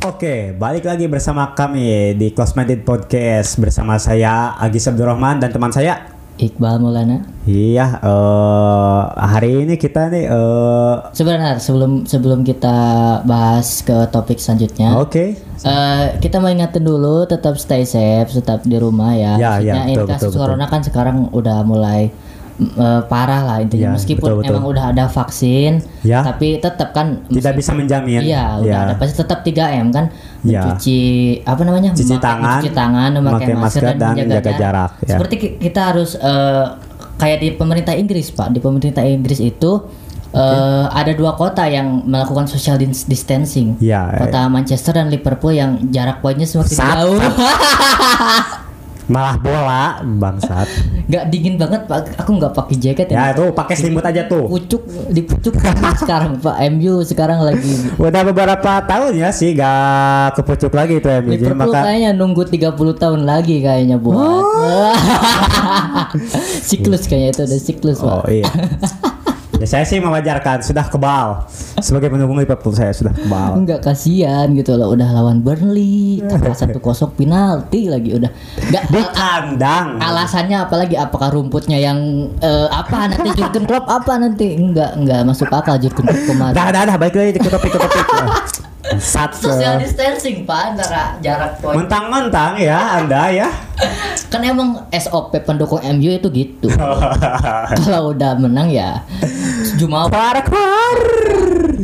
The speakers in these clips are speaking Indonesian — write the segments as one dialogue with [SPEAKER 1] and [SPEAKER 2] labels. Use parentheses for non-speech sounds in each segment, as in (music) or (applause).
[SPEAKER 1] Oke, balik lagi bersama kami di Close Minded Podcast bersama saya Agis Abdurrahman dan teman saya.
[SPEAKER 2] Iqbal Maulana.
[SPEAKER 1] Iya, eh hari ini kita nih eh
[SPEAKER 2] Sebentar sebelum sebelum kita bahas ke topik selanjutnya.
[SPEAKER 1] oke.
[SPEAKER 2] eh, kita mau ingetin dulu tetap stay safe, tetap di rumah ya.
[SPEAKER 1] Ya,
[SPEAKER 2] Maksudnya
[SPEAKER 1] ya,
[SPEAKER 2] ini
[SPEAKER 1] betul,
[SPEAKER 2] kasus
[SPEAKER 1] betul,
[SPEAKER 2] corona kan sekarang udah mulai eh, parah lah intinya.
[SPEAKER 1] Ya,
[SPEAKER 2] Meskipun
[SPEAKER 1] betul, betul.
[SPEAKER 2] emang udah ada vaksin,
[SPEAKER 1] Ya.
[SPEAKER 2] tapi tetap kan
[SPEAKER 1] Tidak bisa menjamin.
[SPEAKER 2] Iya, udah
[SPEAKER 1] Ya.
[SPEAKER 2] ada pasti tetap 3M kan.
[SPEAKER 1] Ya.
[SPEAKER 2] Mencuci apa namanya?
[SPEAKER 1] Cuci
[SPEAKER 2] Memakai-
[SPEAKER 1] tangan,
[SPEAKER 2] mencuci tangan, memakai
[SPEAKER 1] memakai
[SPEAKER 2] masker,
[SPEAKER 1] masker,
[SPEAKER 2] dan,
[SPEAKER 1] dan
[SPEAKER 2] menjaga
[SPEAKER 1] jaga jarak, ya.
[SPEAKER 2] Seperti ki- kita harus eh, kayak di pemerintah Inggris, Pak. Di pemerintah Inggris itu eh, ada dua kota yang melakukan social dis- distancing.
[SPEAKER 1] Ya,
[SPEAKER 2] Kota Manchester dan Liverpool yang jarak poinnya semakin
[SPEAKER 1] Sat,
[SPEAKER 2] jauh. (laughs)
[SPEAKER 1] Malah bola bangsat.
[SPEAKER 2] Nggak dingin banget, Pak. Aku nggak pakai jaket
[SPEAKER 1] ya tuh pakai selimut aja tuh.
[SPEAKER 2] Pucuk di pucuk (laughs) sekarang Pak MU sekarang lagi
[SPEAKER 1] Udah beberapa tahun ya sih gak kepucuk lagi itu ya. Jadi
[SPEAKER 2] Liverpool
[SPEAKER 1] maka
[SPEAKER 2] kayaknya nunggu 30 tahun lagi kayaknya buat (laughs) siklus kayaknya itu udah siklus
[SPEAKER 1] Oh
[SPEAKER 2] Pak.
[SPEAKER 1] iya. (laughs) ya saya sih mewajarkan sudah kebal. Sebagai pendukung Liverpool saya sudah kebal.
[SPEAKER 2] Enggak kasihan gitu loh udah lawan Burnley kalah satu kosong penalti lagi udah enggak
[SPEAKER 1] Di kandang.
[SPEAKER 2] alasannya apalagi apakah rumputnya yang eh, apa nanti Jurgen Klopp apa nanti enggak enggak masuk akal Jurgen Klopp kemarin
[SPEAKER 1] Dah dah dah balik lagi ke topik ke topik. Sat
[SPEAKER 2] social distancing pak antara jarak poin
[SPEAKER 1] mentang-mentang ya Anda ya.
[SPEAKER 2] kan emang SOP pendukung MU itu gitu (laughs) kalau udah menang ya
[SPEAKER 1] Keluar keluar.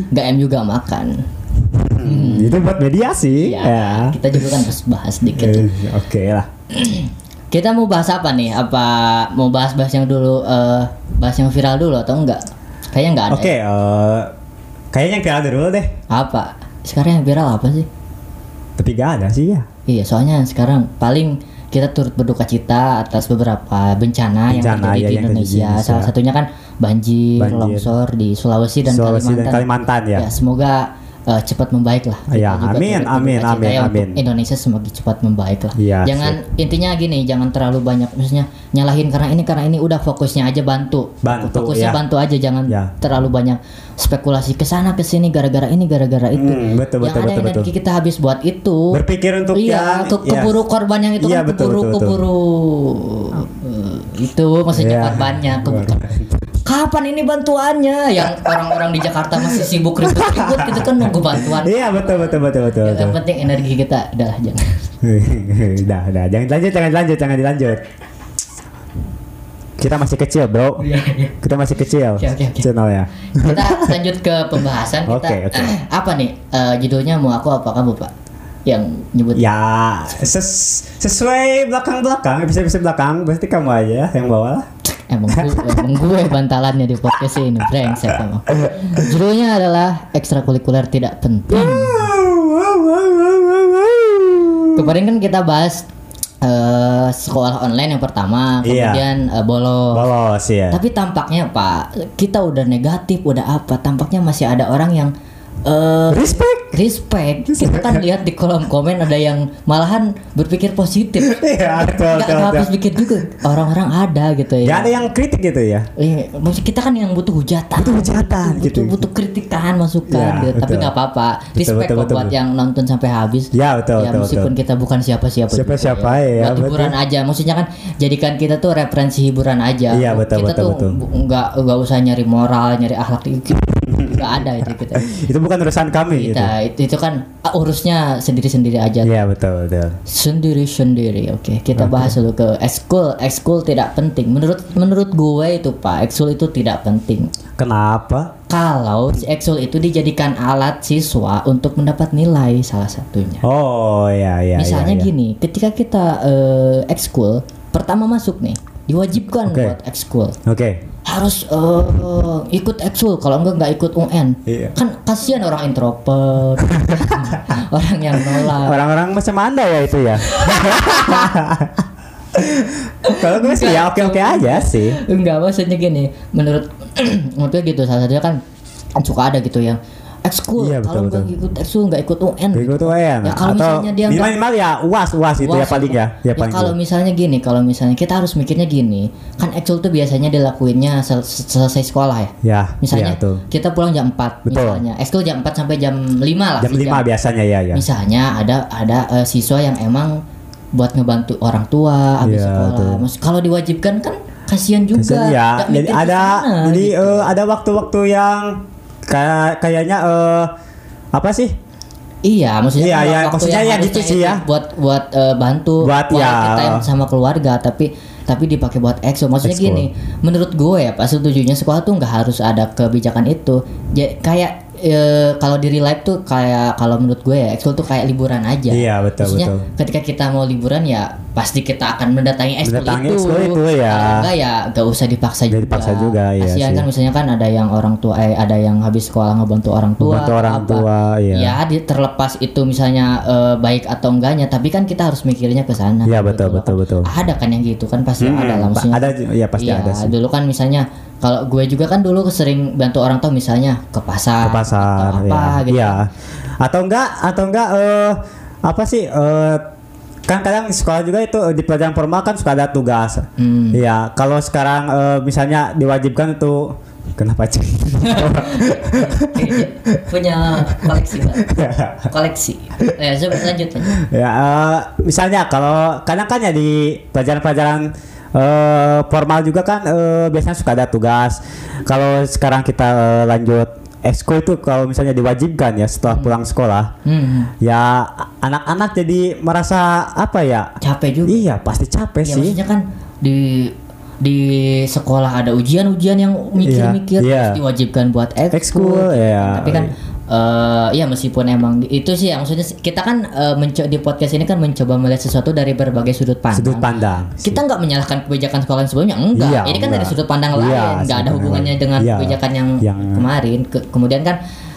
[SPEAKER 2] nggak MU gak makan
[SPEAKER 1] Hmm, itu buat mediasi.
[SPEAKER 2] ya,
[SPEAKER 1] Ya.
[SPEAKER 2] kita juga kan harus bahas dikit
[SPEAKER 1] Eh, Oke lah. (clears throat)
[SPEAKER 2] kita mau bahas apa nih apa mau bahas-bahas yang dulu eh, bahas yang viral dulu atau enggak kayaknya enggak ada
[SPEAKER 1] Oke,
[SPEAKER 2] ya.
[SPEAKER 1] eh, kayaknya yang viral dulu deh.
[SPEAKER 2] apa sekarang yang viral apa sih
[SPEAKER 1] Tapi gak ada sih ya.
[SPEAKER 2] iya soalnya sekarang paling kita turut berduka cita atas beberapa bencana, yang
[SPEAKER 1] Bencana,
[SPEAKER 2] terjadi
[SPEAKER 1] ya,
[SPEAKER 2] di
[SPEAKER 1] yang
[SPEAKER 2] Indonesia.
[SPEAKER 1] Indonesia.
[SPEAKER 2] Salah satunya kan banjir,
[SPEAKER 1] Banjir.
[SPEAKER 2] longsor di Sulawesi dan
[SPEAKER 1] Sulawesi dan
[SPEAKER 2] Kalimantan.
[SPEAKER 1] Kalimantan, ya.
[SPEAKER 2] semoga eh, cepat membaik lah.
[SPEAKER 1] Ya,
[SPEAKER 2] juga
[SPEAKER 1] amin, amin, amin,
[SPEAKER 2] ya
[SPEAKER 1] amin.
[SPEAKER 2] Indonesia semoga cepat membaik lah.
[SPEAKER 1] Iya,
[SPEAKER 2] jangan intinya gini, jangan terlalu banyak maksudnya nyalahin karena ini karena ini udah fokusnya aja bantu.
[SPEAKER 1] Bantu,
[SPEAKER 2] Fokusnya
[SPEAKER 1] ya.
[SPEAKER 2] bantu aja jangan
[SPEAKER 1] Ya.
[SPEAKER 2] terlalu banyak spekulasi ke sana ke sini gara-gara ini gara-gara itu.
[SPEAKER 1] Hmm, betul,
[SPEAKER 2] yang
[SPEAKER 1] betul,
[SPEAKER 2] ada
[SPEAKER 1] betul,
[SPEAKER 2] energi
[SPEAKER 1] betul.
[SPEAKER 2] kita habis buat itu
[SPEAKER 1] Berpikir untuk
[SPEAKER 2] iya,
[SPEAKER 1] yang
[SPEAKER 2] ke,
[SPEAKER 1] ya.
[SPEAKER 2] keburu korban yang itu
[SPEAKER 1] Iya,
[SPEAKER 2] kan
[SPEAKER 1] betul,
[SPEAKER 2] keburu
[SPEAKER 1] betul, betul.
[SPEAKER 2] keburu eh, itu maksudnya
[SPEAKER 1] Iya.
[SPEAKER 2] korbannya keburu kapan ini bantuannya yang orang-orang di Jakarta masih sibuk ribut-ribut gitu kan nunggu bantuan
[SPEAKER 1] Iya betul betul betul betul.
[SPEAKER 2] yang
[SPEAKER 1] betul.
[SPEAKER 2] penting energi kita adalah jangan (laughs)
[SPEAKER 1] Udah, udah, jangan dilanjut, jangan dilanjut, jangan dilanjut. Kita masih kecil, bro.
[SPEAKER 2] Iya, iya.
[SPEAKER 1] Kita masih kecil.
[SPEAKER 2] Oke, oke, oke.
[SPEAKER 1] Channelnya.
[SPEAKER 2] kita lanjut ke pembahasan kita (laughs)
[SPEAKER 1] Oke, oke. (clears throat)
[SPEAKER 2] apa nih Eh, judulnya mau aku apa kamu pak yang nyebut
[SPEAKER 1] Ya, ses- sesuai belakang-belakang, episode-episode belakang, berarti kamu aja yang bawa lah.
[SPEAKER 2] Emang gue, (laughs) emang gue bantalannya di podcast ini brengsek emang. Judulnya adalah ekstrakurikuler tidak penting. Kemarin kan kita bahas eh, sekolah online yang pertama,
[SPEAKER 1] Iya.
[SPEAKER 2] kemudian eh, bolos.
[SPEAKER 1] Bolos ya.
[SPEAKER 2] Tapi tampaknya Pak, kita udah negatif, udah apa? Tampaknya masih ada orang yang eh,
[SPEAKER 1] Respect.
[SPEAKER 2] respect. Kita kan lihat di kolom komen ada yang malahan berpikir positif. (laughs)
[SPEAKER 1] Iya, betul,
[SPEAKER 2] Nggak
[SPEAKER 1] betul,
[SPEAKER 2] habis pikir juga orang-orang ada gitu ya.
[SPEAKER 1] Gak ada yang kritik gitu ya.
[SPEAKER 2] Iya, maksud kita kan yang butuh hujatan.
[SPEAKER 1] Butuh hujatan,
[SPEAKER 2] butuh,
[SPEAKER 1] gitu.
[SPEAKER 2] butuh kritikan, masukan
[SPEAKER 1] Iya,
[SPEAKER 2] gitu. Tapi nggak apa-apa. Respect
[SPEAKER 1] betul, betul,
[SPEAKER 2] buat
[SPEAKER 1] betul.
[SPEAKER 2] yang nonton sampai habis.
[SPEAKER 1] Ya, betul,
[SPEAKER 2] Ya
[SPEAKER 1] betul,
[SPEAKER 2] meskipun
[SPEAKER 1] betul.
[SPEAKER 2] kita bukan siapa-siapa.
[SPEAKER 1] Siapa-siapa ya,
[SPEAKER 2] hiburan
[SPEAKER 1] betul.
[SPEAKER 2] aja. Maksudnya kan jadikan kita tuh referensi hiburan aja.
[SPEAKER 1] Iya, betul,
[SPEAKER 2] kita
[SPEAKER 1] betul,
[SPEAKER 2] tuh nggak nggak usah nyari moral, nyari akhlak gitu. Nggak ada itu kita. (laughs)
[SPEAKER 1] Itu bukan urusan kami gitu.
[SPEAKER 2] Kita itu, itu kan ah, urusnya sendiri-sendiri aja.
[SPEAKER 1] Iya, betul, betul.
[SPEAKER 2] sendiri sendiri oke kita bahas dulu ke ekskul ekskul tidak penting menurut menurut gue itu pak ekskul itu tidak penting
[SPEAKER 1] Kenapa?
[SPEAKER 2] kalau si ekskul itu dijadikan alat siswa untuk mendapat nilai salah satunya
[SPEAKER 1] Oh, ya, ya.
[SPEAKER 2] misalnya
[SPEAKER 1] ya, ya.
[SPEAKER 2] gini ketika kita eh, ekskul pertama masuk nih diwajibkan
[SPEAKER 1] Oke.
[SPEAKER 2] buat ekskul
[SPEAKER 1] Oke.
[SPEAKER 2] harus eh, ikut ekskul kalau enggak nggak ikut UN
[SPEAKER 1] Iya.
[SPEAKER 2] kan kasihan orang introvert (laughs) orang yang nolak
[SPEAKER 1] Orang-orang macam Anda ya itu ya. (laughs) Kalau gue sih ya oke-oke aja sih.
[SPEAKER 2] Enggak maksudnya gini, menurut (clears throat) menurut gue gitu salah satunya kan suka ada gitu yang ekskul
[SPEAKER 1] Iya,
[SPEAKER 2] kalau nggak ikut ekskul nggak ikut UN
[SPEAKER 1] Ikut UN
[SPEAKER 2] ya kalau
[SPEAKER 1] atau
[SPEAKER 2] misalnya dia
[SPEAKER 1] minimal ya uas uas itu ya paling ya ya
[SPEAKER 2] ya kalau misalnya gini, kalau misalnya kita harus mikirnya gini, kan ekskul tuh biasanya dilakuinnya sel- selesai sekolah ya.
[SPEAKER 1] ya
[SPEAKER 2] Misalnya
[SPEAKER 1] iya, tuh.
[SPEAKER 2] kita pulang jam 4
[SPEAKER 1] Betul.
[SPEAKER 2] misalnya. Ekskul jam 4 sampai jam 5 lah.
[SPEAKER 1] jam 5 biasanya ya ya
[SPEAKER 2] Misalnya ada ada eh, siswa yang emang buat ngebantu orang tua habis
[SPEAKER 1] Iya,
[SPEAKER 2] sekolah. Mas- kalau diwajibkan kan kasihan juga.
[SPEAKER 1] Kesan- ya jadi ada
[SPEAKER 2] sana,
[SPEAKER 1] jadi
[SPEAKER 2] gitu.
[SPEAKER 1] eh, ada waktu-waktu yang kayak kayaknya eh apa sih
[SPEAKER 2] Iya, maksudnya
[SPEAKER 1] Iya, iya,
[SPEAKER 2] waktu
[SPEAKER 1] maksudnya
[SPEAKER 2] yang
[SPEAKER 1] ya gitu sih ya.
[SPEAKER 2] buat buat eh, bantu
[SPEAKER 1] Buat ya.
[SPEAKER 2] kita yang sama keluarga, tapi tapi dipakai buat ekskul. Maksudnya gini, menurut gue ya, pas setujunya sekolah tuh nggak harus ada kebijakan itu. Ja- kayak eh, kalau di real life tuh kayak kalau menurut gue ya, ekskul tuh kayak liburan aja.
[SPEAKER 1] Iya, betul,
[SPEAKER 2] Maksudnya
[SPEAKER 1] betul.
[SPEAKER 2] ketika kita mau liburan ya pasti kita akan mendatangi ekskul
[SPEAKER 1] Mendatangi
[SPEAKER 2] itu.
[SPEAKER 1] ekskul itu, ya.
[SPEAKER 2] Kalau enggak ya gak usah dipaksa
[SPEAKER 1] Nggak
[SPEAKER 2] juga.
[SPEAKER 1] dipaksa juga, iya
[SPEAKER 2] Kasihan
[SPEAKER 1] sih.
[SPEAKER 2] kan misalnya kan ada yang orang tua eh ada yang habis sekolah ngebantu orang tua.
[SPEAKER 1] Ngebantu orang
[SPEAKER 2] apa.
[SPEAKER 1] tua, iya.
[SPEAKER 2] Ya, di- terlepas itu misalnya eh, baik atau enggaknya, tapi kan kita harus mikirnya ke sana.
[SPEAKER 1] Iya,
[SPEAKER 2] gitu
[SPEAKER 1] betul,
[SPEAKER 2] loh.
[SPEAKER 1] betul, betul.
[SPEAKER 2] Ada kan yang gitu kan pasti
[SPEAKER 1] Hmm,
[SPEAKER 2] ada lah maksudnya.
[SPEAKER 1] ada, iya, pasti ada sih.
[SPEAKER 2] Dulu kan misalnya kalau gue juga kan dulu sering bantu orang tua misalnya ke pasar,
[SPEAKER 1] ke pasar
[SPEAKER 2] atau apa
[SPEAKER 1] ya.
[SPEAKER 2] gitu.
[SPEAKER 1] Iya. atau enggak atau enggak eh apa sih eh kan kadang di sekolah juga itu di pelajaran formal kan suka ada tugas
[SPEAKER 2] Hmm.
[SPEAKER 1] Iya, kalau sekarang eh, misalnya diwajibkan itu kenapa cek?
[SPEAKER 2] Kayaknya punya koleksi Pak. (laughs) koleksi. Eh, coba lanjut lanjut.
[SPEAKER 1] ya, eh, misalnya kalau kadang kan ya di pelajaran-pelajaran eh, formal juga kan eh, biasanya suka ada tugas. Kalau sekarang kita eh, lanjut ekskul itu kalau misalnya diwajibkan ya setelah pulang sekolah,
[SPEAKER 2] Hmm,
[SPEAKER 1] ya anak-anak jadi merasa apa ya?
[SPEAKER 2] capek juga.
[SPEAKER 1] Iya, pasti capek
[SPEAKER 2] Ya
[SPEAKER 1] sih.
[SPEAKER 2] maksudnya kan di di sekolah ada ujian-ujian yang mikir-mikir
[SPEAKER 1] Iya, iya.
[SPEAKER 2] terus diwajibkan buat ekskul.
[SPEAKER 1] Ekskul, ya.
[SPEAKER 2] Tapi kan eh ya meskipun emang itu sih yang maksudnya kita kan eh, menco- di podcast ini kan mencoba melihat sesuatu dari berbagai sudut pandang.
[SPEAKER 1] Sudut pandang.
[SPEAKER 2] Kita nggak menyalahkan kebijakan sekolah yang sebelumnya, enggak.
[SPEAKER 1] Iya,
[SPEAKER 2] ini kan dari
[SPEAKER 1] enggak.
[SPEAKER 2] sudut pandang
[SPEAKER 1] Iya,
[SPEAKER 2] lain, nggak ada hubungannya
[SPEAKER 1] lain.
[SPEAKER 2] dengan
[SPEAKER 1] Iya.
[SPEAKER 2] kebijakan yang,
[SPEAKER 1] Yang-
[SPEAKER 2] kemarin. Ke- kemudian kan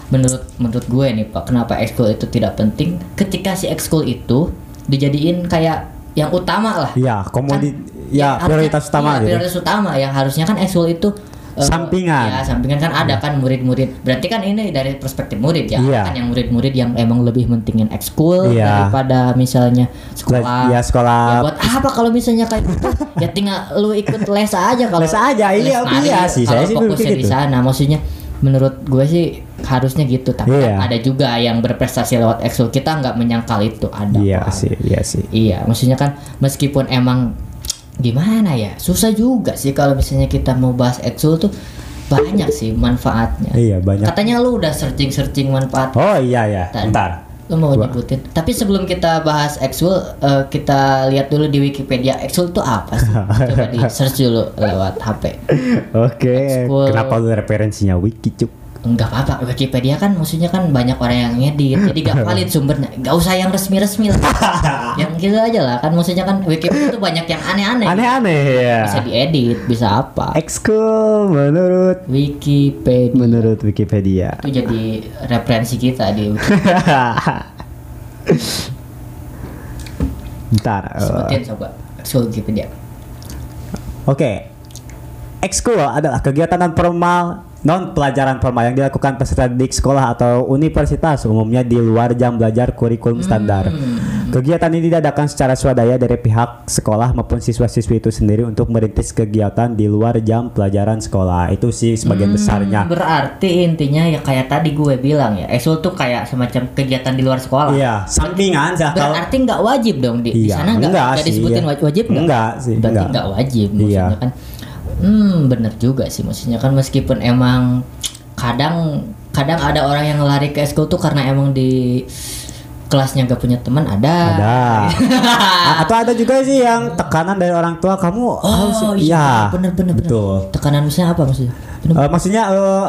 [SPEAKER 2] menurut menurut gue nih Pak, kenapa ekskul itu tidak penting? Ketika si ekskul itu dijadiin kayak yang utama lah.
[SPEAKER 1] Iya, komodi
[SPEAKER 2] Kan,
[SPEAKER 1] ya
[SPEAKER 2] yang
[SPEAKER 1] prioritas utama
[SPEAKER 2] iya,
[SPEAKER 1] gitu.
[SPEAKER 2] prioritas utama yang harusnya kan ekskul itu eh,
[SPEAKER 1] Sampingan.
[SPEAKER 2] ya sampingan kan ada kan murid-murid berarti kan ini dari perspektif murid ya
[SPEAKER 1] Iya.
[SPEAKER 2] kan yang murid-murid yang emang lebih mentingin ekskul
[SPEAKER 1] Iya.
[SPEAKER 2] daripada misalnya sekolah
[SPEAKER 1] Ya, sekolah.
[SPEAKER 2] Ya, buat apa kalau misalnya kayak gitu ya tinggal lu ikut les aja kalau
[SPEAKER 1] Les aja, iya, iya sih, saya sih
[SPEAKER 2] fokusnya
[SPEAKER 1] berpikir
[SPEAKER 2] di
[SPEAKER 1] gitu.
[SPEAKER 2] sana maksudnya menurut gue sih harusnya gitu tapi
[SPEAKER 1] Iya.
[SPEAKER 2] kan ada juga yang berprestasi lewat ekskul kita nggak menyangkal itu ada
[SPEAKER 1] Iya
[SPEAKER 2] Pak.
[SPEAKER 1] sih, iya sih.
[SPEAKER 2] Iya, maksudnya kan meskipun emang gimana ya, susah juga sih kalau misalnya kita mau bahas eksul tuh banyak sih manfaatnya.
[SPEAKER 1] Iya, banyak.
[SPEAKER 2] Katanya lu udah searching-searching manfaat.
[SPEAKER 1] Oh iya ya, bentar.
[SPEAKER 2] Lu mau
[SPEAKER 1] Gua-
[SPEAKER 2] nyebutin. Tapi sebelum kita bahas eksul, eh, kita lihat dulu di Wikipedia eksul tuh apa sih? Coba di (laughs) search dulu lewat HP.
[SPEAKER 1] Oke,
[SPEAKER 2] Ekskul.
[SPEAKER 1] kenapa lu referensinya wiki cuk?
[SPEAKER 2] Enggak apa-apa, Wikipedia kan maksudnya kan banyak orang yang ngedit, jadi gak valid (laughs) sumbernya. Gak usah yang resmi-resmi lah. (laughs) yang gitu aja lah, kan maksudnya kan Wikipedia tuh banyak yang aneh-aneh.
[SPEAKER 1] Aneh-aneh ya.
[SPEAKER 2] Bisa diedit, bisa apa.
[SPEAKER 1] Ekskul menurut
[SPEAKER 2] Wikipedia
[SPEAKER 1] menurut Wikipedia.
[SPEAKER 2] itu jadi referensi kita di Wikipedia. (laughs)
[SPEAKER 1] Bentar. eh,
[SPEAKER 2] Sebutin coba. Ekskul Wikipedia.
[SPEAKER 1] Oke. Ekskul adalah kegiatan non formal non pelajaran formal yang dilakukan peserta didik sekolah atau universitas umumnya di luar jam belajar kurikulum standar. Kegiatan ini diadakan secara swadaya dari pihak sekolah maupun siswa-siswi itu sendiri untuk merintis kegiatan di luar jam pelajaran sekolah. Itu sih sebagian besarnya.
[SPEAKER 2] Berarti intinya ya kayak tadi gue bilang ya, ekskul tuh kayak semacam kegiatan di luar sekolah.
[SPEAKER 1] Iya, sampingan sih
[SPEAKER 2] Berarti nggak wajib dong di, di
[SPEAKER 1] Iya,
[SPEAKER 2] sana nggak disebutin
[SPEAKER 1] iya.
[SPEAKER 2] waj- wajib nggak?
[SPEAKER 1] Enggak sih,
[SPEAKER 2] Berarti
[SPEAKER 1] enggak.
[SPEAKER 2] nggak wajib
[SPEAKER 1] Iya.
[SPEAKER 2] maksudnya kan. Hmm, bener juga sih maksudnya kan meskipun emang kadang kadang ada orang yang lari ke ekskul tuh karena emang di kelasnya gak punya teman ada.
[SPEAKER 1] ada. (laughs) Atau ada juga sih yang tekanan dari orang tua kamu harus
[SPEAKER 2] Oh
[SPEAKER 1] iya.
[SPEAKER 2] iya, bener bener bener.
[SPEAKER 1] Betul.
[SPEAKER 2] Tekanan misalnya apa maksudnya? Bener
[SPEAKER 1] Eh, maksudnya eh,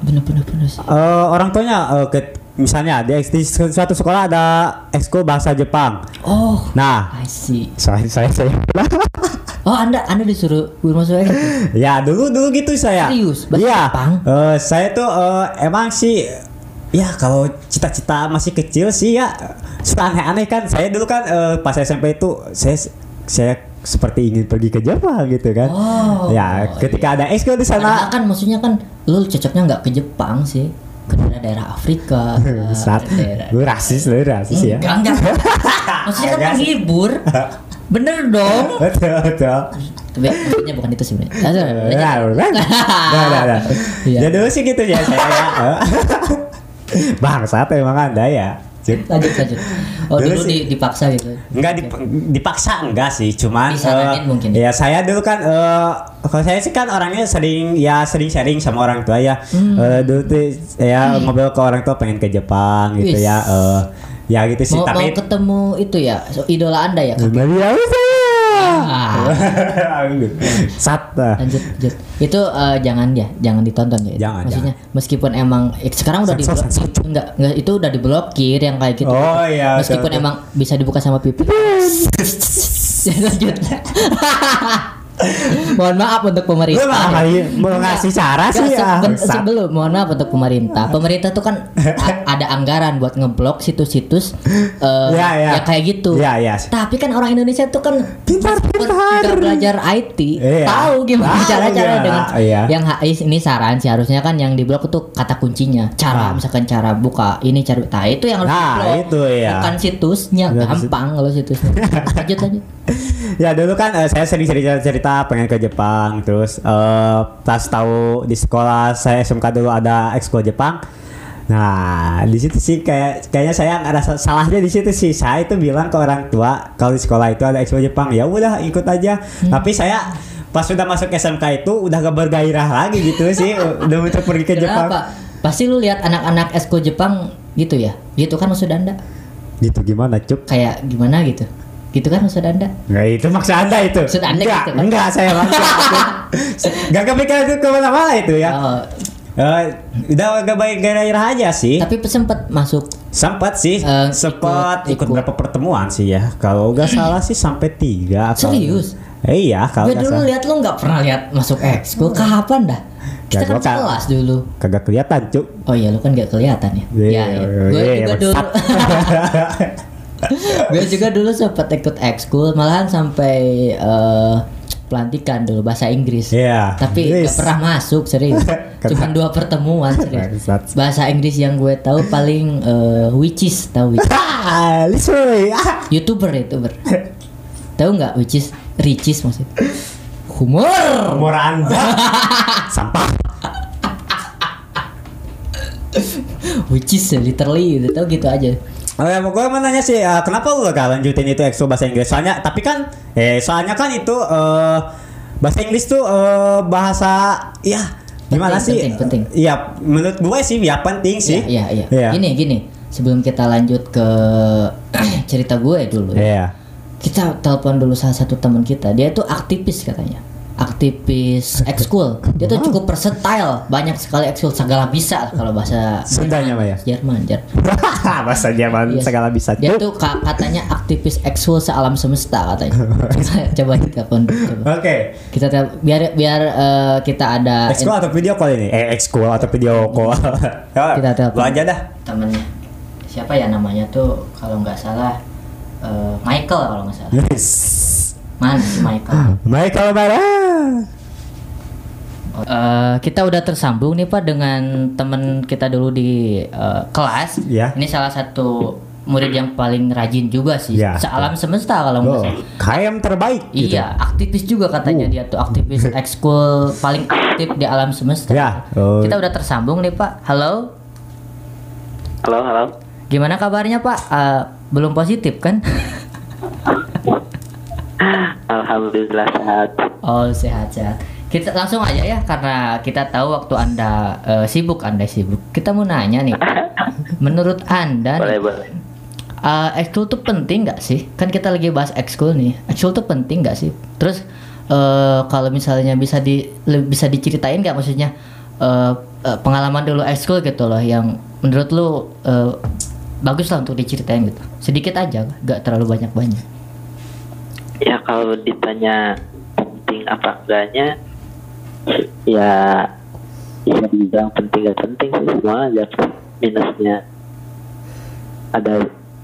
[SPEAKER 2] bener bener, bener sih.
[SPEAKER 1] Eh, orang tuanya eh, ke- misalnya di, di suatu sekolah ada ekskul bahasa Jepang.
[SPEAKER 2] Oh,
[SPEAKER 1] Nah,
[SPEAKER 2] I see.
[SPEAKER 1] saya saya saya. (laughs)
[SPEAKER 2] Oh, Anda Anda disuruh guru masuk ekskul. (laughs)
[SPEAKER 1] ya dulu dulu gitu saya.
[SPEAKER 2] Serius?
[SPEAKER 1] Iya. Eh, saya tuh eh, emang sih ya kalau cita-cita masih kecil sih ya suka aneh-aneh kan. Saya dulu kan eh, pas SMP itu saya saya seperti ingin pergi ke Jepang gitu kan.
[SPEAKER 2] Oh,
[SPEAKER 1] ya, ketika ada ekskul di sana
[SPEAKER 2] kan maksudnya kan lu cocoknya nggak ke Jepang sih. ke daerah-daerah Afrika (laughs)
[SPEAKER 1] Saat
[SPEAKER 2] daerah
[SPEAKER 1] lu rasis lu rasis ya.
[SPEAKER 2] enggak enggak (laughs) maksudnya kan menghibur bener dong (laughs)
[SPEAKER 1] Betul betul.
[SPEAKER 2] tapi maksudnya bukan itu.
[SPEAKER 1] Ya dulu sih gitu ya saya. ya. (laughs) (laughs) Bangsat emang anda ya.
[SPEAKER 2] Lanjut lanjut oh
[SPEAKER 1] Dulu
[SPEAKER 2] dulu
[SPEAKER 1] sih.
[SPEAKER 2] di- dipaksa gitu
[SPEAKER 1] Enggak dip- dipaksa enggak sih, cuman
[SPEAKER 2] Disaranin
[SPEAKER 1] eh,
[SPEAKER 2] mungkin.
[SPEAKER 1] Ya saya dulu kan eh kalau saya sih kan orangnya sering ya sering sharing sama orang tua ya.
[SPEAKER 2] Hmm.
[SPEAKER 1] Eh, dulu tuh ya ngobrol ke orang tua pengen ke Jepang gitu ya. eh ya gitu sih
[SPEAKER 2] mau,
[SPEAKER 1] tapi
[SPEAKER 2] mau ketemu itu ya so, idola anda ya?
[SPEAKER 1] Maria saya.
[SPEAKER 2] Ah. (laughs)
[SPEAKER 1] Sat. ah.
[SPEAKER 2] lanjut lanjut itu eh, jangan ya jangan ditonton ya
[SPEAKER 1] Jangan,
[SPEAKER 2] maksudnya meskipun emang eh, sekarang udah di enggak enggak itu udah diblokir yang kayak gitu
[SPEAKER 1] Oh, iya,
[SPEAKER 2] meskipun
[SPEAKER 1] betul, betul.
[SPEAKER 2] emang bisa dibuka sama pipi Ya, (laughs) lanjut (laughs) mohon maaf untuk pemerintah
[SPEAKER 1] malah
[SPEAKER 2] ya.
[SPEAKER 1] mau ngasih cara sih ya.
[SPEAKER 2] sebelum mohon maaf untuk pemerintah pemerintah tuh kan ada anggaran buat ngeblok situs-situs eh,
[SPEAKER 1] Ya, ya.
[SPEAKER 2] yang kayak gitu
[SPEAKER 1] Ya, ya.
[SPEAKER 2] tapi kan orang Indonesia tuh kan
[SPEAKER 1] Pintar,
[SPEAKER 2] meskipun
[SPEAKER 1] pintar.
[SPEAKER 2] tidak belajar IT
[SPEAKER 1] Iya.
[SPEAKER 2] tahu gimana cara-cara
[SPEAKER 1] ya,
[SPEAKER 2] dengan
[SPEAKER 1] iya.
[SPEAKER 2] yang ini saran sih harusnya kan yang diblok itu kata kuncinya cara
[SPEAKER 1] Nah.
[SPEAKER 2] misalkan cara buka ini cara nah itu yang harus
[SPEAKER 1] Nah,
[SPEAKER 2] diblok
[SPEAKER 1] itu ya.
[SPEAKER 2] bukan situsnya gampang kalau situsnya lanjut lanjut (laughs)
[SPEAKER 1] ya dulu kan eh, saya sering cerita cerita pengen ke Jepang terus eh, pas tahu di sekolah saya SMK dulu ada ekskul Jepang. Nah di situ sih kayak kayaknya saya ngerasa salahnya di situ sih. Saya itu bilang ke orang tua kalau di sekolah itu ada ekskul Jepang ya udah ikut aja. Tapi saya pas sudah masuk SMK itu udah gak bergairah lagi gitu sih udah untuk pergi ke Jepang.
[SPEAKER 2] Kenapa pasti lu lihat anak-anak esko Jepang gitu ya? Gitu kan maksud anda?
[SPEAKER 1] Gitu gimana cuk?
[SPEAKER 2] Kayak gimana gitu gitu kan maksud anda
[SPEAKER 1] Nggak itu maksud anda itu
[SPEAKER 2] Maksud Anda
[SPEAKER 1] enggak,
[SPEAKER 2] gitu kan?
[SPEAKER 1] enggak saya maksud (laughs) Gak kepikiran itu ke mana-mana itu ya
[SPEAKER 2] Oh,
[SPEAKER 1] Eh, udah agak baik gairah aja sih.
[SPEAKER 2] tapi sempet masuk
[SPEAKER 1] Sempat sih,
[SPEAKER 2] Eh,
[SPEAKER 1] sempat
[SPEAKER 2] ikut-
[SPEAKER 1] ikut,
[SPEAKER 2] ikut.
[SPEAKER 1] berapa pertemuan sih ya. Kalau nggak salah sih sampai tiga. atau-
[SPEAKER 2] Serius?
[SPEAKER 1] Eh, iya, kalau
[SPEAKER 2] gue
[SPEAKER 1] nggak
[SPEAKER 2] dulu lihat lu nggak pernah lihat masuk ekskul kapan dah kita
[SPEAKER 1] Ya,
[SPEAKER 2] kan kelas dulu
[SPEAKER 1] Kagak kelihatan, cuk.
[SPEAKER 2] oh iya lu kan gak kelihatan ya
[SPEAKER 1] Iya,
[SPEAKER 2] ya, ya. gue
[SPEAKER 1] iya,
[SPEAKER 2] juga
[SPEAKER 1] iya,
[SPEAKER 2] dulu. (laughs) gue juga dulu sempat ikut ekskul malahan sampai eh, pelantikan dulu bahasa Inggris.
[SPEAKER 1] Iya.
[SPEAKER 2] tapi
[SPEAKER 1] Yes.
[SPEAKER 2] gak pernah masuk serius. (laughs) Cuma dua pertemuan serius. Bahasa Inggris yang gue tahu paling eh, which is tahu which (laughs)
[SPEAKER 1] Ah, (laughs)
[SPEAKER 2] youtuber youtuber. Tahu nggak which is? Ricis maksudnya. Humor.
[SPEAKER 1] Umur Anda. Sampah.
[SPEAKER 2] which is literally gitu. Tahu gitu aja
[SPEAKER 1] Oh ya, gue mau nanya sih, eh, kenapa lu gak lanjutin itu ekskul bahasa Inggris? Soalnya, tapi kan, eh, soalnya kan itu eh, bahasa Inggris tuh eh, bahasa, ya gimana
[SPEAKER 2] Penting,
[SPEAKER 1] sih?
[SPEAKER 2] penting, penting.
[SPEAKER 1] Iya, menurut gue sih ya penting sih.
[SPEAKER 2] Iya, iya,
[SPEAKER 1] iya.
[SPEAKER 2] Gini, gini. Sebelum kita lanjut ke (clears throat) cerita gue dulu. ya.
[SPEAKER 1] Iya.
[SPEAKER 2] Kita telepon dulu salah satu teman kita. Dia tuh aktivis katanya. Aktivis ekskul. Dia tuh cukup versatile. Banyak sekali ekskul segala bisa kalau bahasa
[SPEAKER 1] Sundanya ya.
[SPEAKER 2] Jerman, Jer. (laughs)
[SPEAKER 1] bahasa Jerman
[SPEAKER 2] Iya.
[SPEAKER 1] segala bisa.
[SPEAKER 2] Dia tuh ka- katanya aktivis ekskul sealam semesta katanya. coba, (laughs) coba kita coba.
[SPEAKER 1] Oke.
[SPEAKER 2] Kita tel- biar biar eh, kita ada
[SPEAKER 1] Ekskul atau video call ini? Eh, ekskul atau video call? (laughs)
[SPEAKER 2] Kita telepon.
[SPEAKER 1] Lu aja dah.
[SPEAKER 2] temennya. Siapa ya namanya tuh kalau nggak salah eh, Michael kalau nggak salah.
[SPEAKER 1] Yes.
[SPEAKER 2] Mana si Michael?
[SPEAKER 1] Michael Bara.
[SPEAKER 2] Eh, kita udah tersambung nih Pak dengan temen kita dulu di eh, kelas.
[SPEAKER 1] Ya.
[SPEAKER 2] Ini salah satu murid yang paling rajin juga sih.
[SPEAKER 1] Ya.
[SPEAKER 2] Sealam semesta kalau nggak salah.
[SPEAKER 1] KM terbaik. gitu.
[SPEAKER 2] Iya, aktivis juga katanya
[SPEAKER 1] Uh.
[SPEAKER 2] dia tuh aktivis (laughs) ekskul paling aktif di alam semesta.
[SPEAKER 1] Ya, oh.
[SPEAKER 2] Kita udah tersambung nih Pak. Halo,
[SPEAKER 3] Halo, halo.
[SPEAKER 2] gimana kabarnya Pak? Eh, belum positif kan? (laughs)
[SPEAKER 3] Alhamdulillah sehat.
[SPEAKER 2] Oh sehat-sehat. Kita langsung aja ya karena kita tahu waktu anda eh, sibuk, anda sibuk. Kita mau nanya nih, (laughs) menurut anda
[SPEAKER 3] Boleh,
[SPEAKER 2] nih,
[SPEAKER 3] boleh.
[SPEAKER 2] eh, ekskul tuh penting nggak sih? Kan kita lagi bahas ekskul nih. Ekskul tuh penting nggak sih? Terus eh, kalau misalnya bisa di bisa diceritain nggak maksudnya eh, eh, pengalaman dulu ekskul gitu loh yang menurut lu eh, bagus lah untuk diceritain gitu. Sedikit aja, nggak terlalu banyak banyak.
[SPEAKER 3] Ya kalau ditanya penting apa enggaknya, ya bisa dibilang penting gak penting sih semua ada minusnya. Ada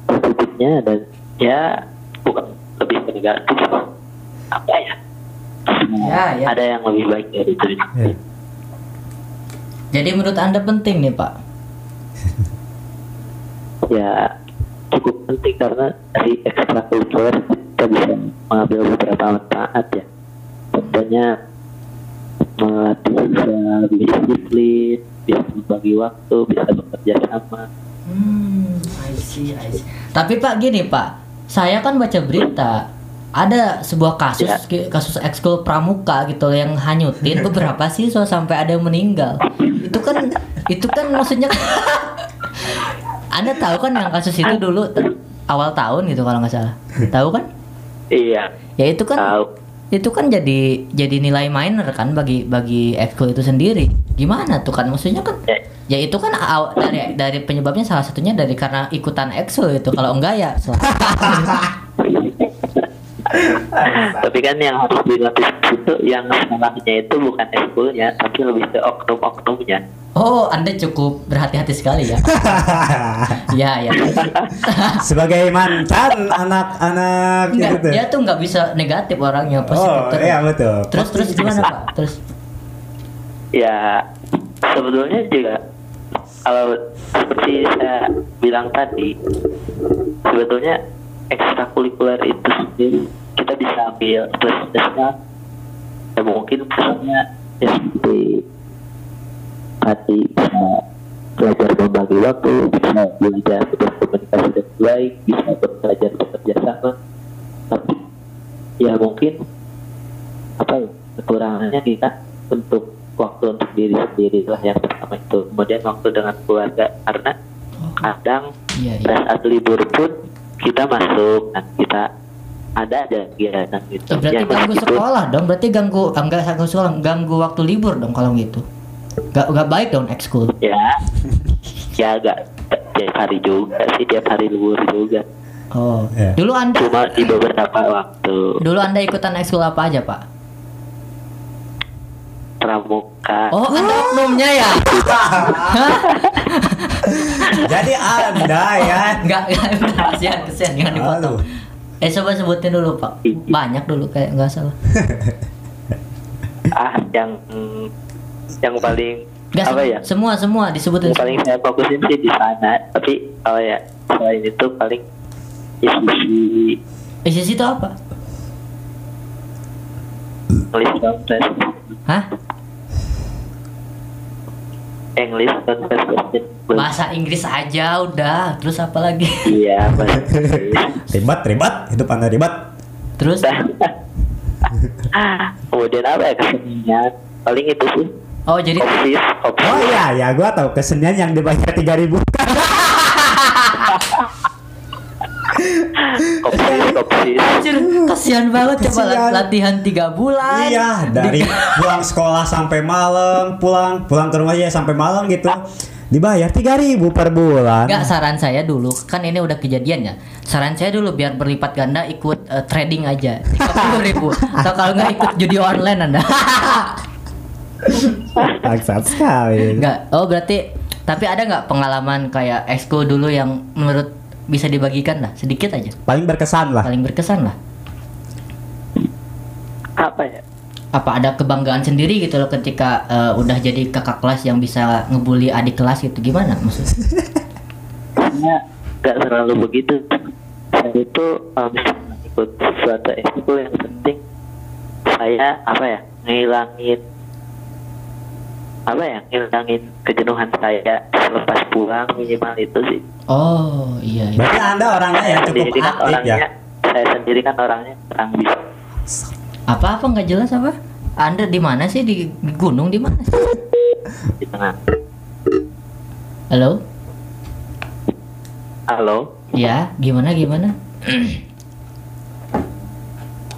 [SPEAKER 3] positifnya dan ya bukan lebih negatif. Apa ya?
[SPEAKER 2] Ya, ya.
[SPEAKER 3] Ada yang lebih baik dari itu.
[SPEAKER 1] Ya.
[SPEAKER 2] Jadi menurut anda penting nih pak?
[SPEAKER 3] ya cukup penting karena dari ekstrakurikuler kita bisa mengambil beberapa manfaat ya contohnya melatih bisa lebih disiplin bisa berbagi waktu bisa bekerja sama
[SPEAKER 2] Hmm, I see, I see. Tapi Pak gini Pak, saya kan baca berita ada sebuah kasus
[SPEAKER 3] Ya.
[SPEAKER 2] kasus ekskul pramuka gitu yang hanyutin (laughs) beberapa siswa sampai ada yang meninggal. Itu kan itu kan maksudnya (laughs) Anda tahu kan yang kasus itu dulu awal tahun gitu kalau nggak salah. Tahu kan?
[SPEAKER 3] Iya
[SPEAKER 2] Ya itu kan
[SPEAKER 3] tahu
[SPEAKER 2] itu kan jadi jadi nilai minor kan bagi bagi ekskul itu sendiri. Gimana tuh kan maksudnya kan
[SPEAKER 3] ya,
[SPEAKER 2] Ya itu kan aw- dari dari penyebabnya salah satunya dari karena ikutan EXO itu. Kalau enggak ya (laughs)
[SPEAKER 3] tapi kan yang harus dilatih itu yang salahnya itu bukan ekskulnya tapi lebih ke oknum-oknumnya
[SPEAKER 2] Oh, Anda cukup berhati-hati sekali ya. (laughs) ya, ya. (laughs)
[SPEAKER 1] Sebagai mantan anak-anak gitu.
[SPEAKER 2] dia tuh nggak bisa negatif orangnya pasti
[SPEAKER 1] Oh,
[SPEAKER 2] terus.
[SPEAKER 1] iya betul.
[SPEAKER 2] Terus terus gimana, Pak? Terus
[SPEAKER 3] ya sebetulnya juga kalau seperti saya bilang tadi sebetulnya ekstrakurikuler itu sendiri kita bisa ambil plus-plusnya ya mungkin misalnya ya seperti tadi bisa belajar membagi waktu bisa belajar berkomunikasi dengan baik bisa belajar bekerja sama. Tapi ya mungkin apa ya kekurangannya kita untuk waktu untuk diri sendiri lah yang pertama itu. Kemudian waktu dengan keluarga karena kadang
[SPEAKER 2] iya, iya.
[SPEAKER 3] pada saat libur pun kita masuk dan kita ada aja kegiatan gitu
[SPEAKER 2] Eh, Berarti
[SPEAKER 3] Yang
[SPEAKER 2] ganggu
[SPEAKER 3] meskipun-
[SPEAKER 2] sekolah dong. Berarti ganggu enggak ganggu sekolah, ganggu waktu libur dong kalau gitu. Gak, gak baik dong ekskul.
[SPEAKER 3] ya ya agak tiap hari juga sih tiap hari libur juga
[SPEAKER 2] Oh.
[SPEAKER 1] Iya.
[SPEAKER 2] Dulu Anda
[SPEAKER 3] cuma di beberapa waktu
[SPEAKER 2] dulu Anda ikutan ekskul apa aja, Pak?
[SPEAKER 3] pramuka
[SPEAKER 2] Oh, Anda oknumnya ya? (laughs)
[SPEAKER 1] Jadi Anda ya.
[SPEAKER 2] Enggak, enggak, kasihan, kasihan jangan dipotong.
[SPEAKER 1] Aduh.
[SPEAKER 2] Eh coba sebutin dulu pak. Banyak dulu kayak nggak salah. (laughs)
[SPEAKER 3] Ah yang yang paling
[SPEAKER 2] Nggak,
[SPEAKER 3] apa ya?
[SPEAKER 2] Semua semua disebutin.
[SPEAKER 3] Yang paling saya fokusin sih di sana tapi oh ya selain itu paling isi
[SPEAKER 2] Isis itu apa?
[SPEAKER 3] English contest.
[SPEAKER 2] Hah?
[SPEAKER 3] English contest question
[SPEAKER 2] Bahasa Inggris aja udah Terus apa lagi?
[SPEAKER 3] iya. (laughs)
[SPEAKER 1] Ribet, ribet. Itu pandai ribet.
[SPEAKER 2] Terus? (laughs)
[SPEAKER 3] kemudian apa ya kesenian paling itu sih
[SPEAKER 2] Oh jadi
[SPEAKER 3] kopsis
[SPEAKER 1] Oh
[SPEAKER 3] kopsis
[SPEAKER 1] iya, ya gua tahu kesenian yang dibayar 3000
[SPEAKER 3] kopsis kopsis
[SPEAKER 2] Anjir, kasihan banget coba latihan tiga bulan
[SPEAKER 1] Iya, dari (laughs) pulang sekolah sampai malam, pulang pulang ke rumahnya sampai malam gitu. Dibayar 3000 per bulan.
[SPEAKER 2] Enggak saran saya dulu kan ini udah kejadian ya. Saran saya dulu biar berlipat ganda ikut eh, trading aja tiga ribu. Atau kalau nggak ikut judi online anda. (laughs)
[SPEAKER 1] Bangsat sekali.
[SPEAKER 2] Enggak. Oh berarti tapi ada nggak pengalaman kayak exco dulu yang menurut bisa dibagikan lah sedikit aja.
[SPEAKER 1] Paling berkesan lah.
[SPEAKER 2] Paling berkesan lah.
[SPEAKER 3] apa ya
[SPEAKER 2] Apa ada kebanggaan sendiri gitu loh ketika eh, udah jadi kakak kelas yang bisa ngebully adik kelas gitu gimana maksudnya?
[SPEAKER 3] Sebenarnya nggak selalu begitu saya itu misalnya ikut suatu ekskul yang penting saya apa ya ngilangin apa ya ngilangin kejenuhan saya selepas pulang minimal itu sih
[SPEAKER 2] Oh iya. iya.
[SPEAKER 1] Berarti Anda orangnya yang cukup
[SPEAKER 3] sendiri kan
[SPEAKER 1] aktif
[SPEAKER 3] orangnya
[SPEAKER 1] ya.
[SPEAKER 3] saya sendiri kan orangnya kurang bisa
[SPEAKER 2] Apa apa nggak jelas apa? Anda di mana sih di, di gunung di mana? sih?
[SPEAKER 3] di tengah
[SPEAKER 2] Halo?
[SPEAKER 3] halo
[SPEAKER 2] Ya, gimana gimana?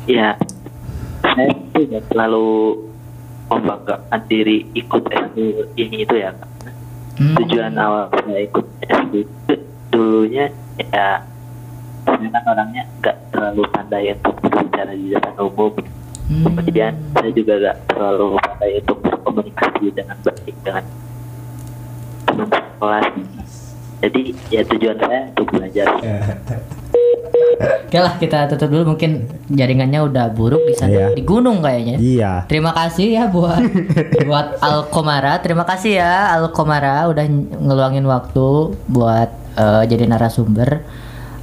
[SPEAKER 3] ya saya itu nggak selalu membanggakan diri ikut ekskul ini itu ya
[SPEAKER 2] Hmm.
[SPEAKER 3] tujuan awal saya ikut SD dulunya ya saya kan orangnya nggak terlalu pandai untuk berbicara di depan umum
[SPEAKER 2] Hmm.
[SPEAKER 3] kemudian saya juga nggak terlalu pandai untuk berkomunikasi dengan baik dengan teman sekelas jadi ya tujuan saya untuk belajar
[SPEAKER 1] Ya.
[SPEAKER 2] Oke lah kita tutup dulu mungkin jaringannya udah buruk di sana
[SPEAKER 1] Iya.
[SPEAKER 2] di gunung kayaknya.
[SPEAKER 1] Iya.
[SPEAKER 2] Terima kasih ya buat (laughs) buat Alkomara. Terima kasih ya Alkomara udah ngeluangin waktu buat eh, jadi narasumber.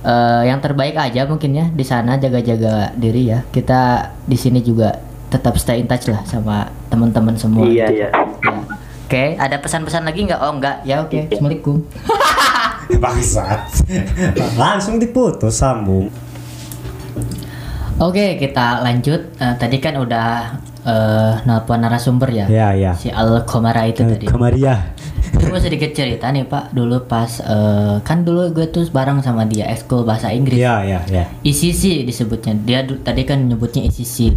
[SPEAKER 2] Eh, yang terbaik aja mungkin ya di sana jaga-jaga diri ya. Kita di sini juga tetap stay in touch lah sama teman-teman semua.
[SPEAKER 3] Iya,
[SPEAKER 2] gitu.
[SPEAKER 3] iya.
[SPEAKER 2] Ya. Oke, ada pesan-pesan lagi nggak? Oh nggak, ya oke. Assalamualaikum. (laughs)
[SPEAKER 1] Bangsat. Langsung diputus sambung.
[SPEAKER 2] Oke, kita lanjut. Eh, tadi kan udah eh nelpon narasumber ya.
[SPEAKER 1] Ya, ya.
[SPEAKER 2] Si Alkomara itu tadi.
[SPEAKER 1] Kemaria.
[SPEAKER 2] Gue sedikit cerita nih Pak, dulu pas eh, kan dulu gue tuh bareng sama dia ekskul bahasa Inggris.
[SPEAKER 1] Iya, iya, iya.
[SPEAKER 2] ICC disebutnya. Dia tadi kan nyebutnya ICC.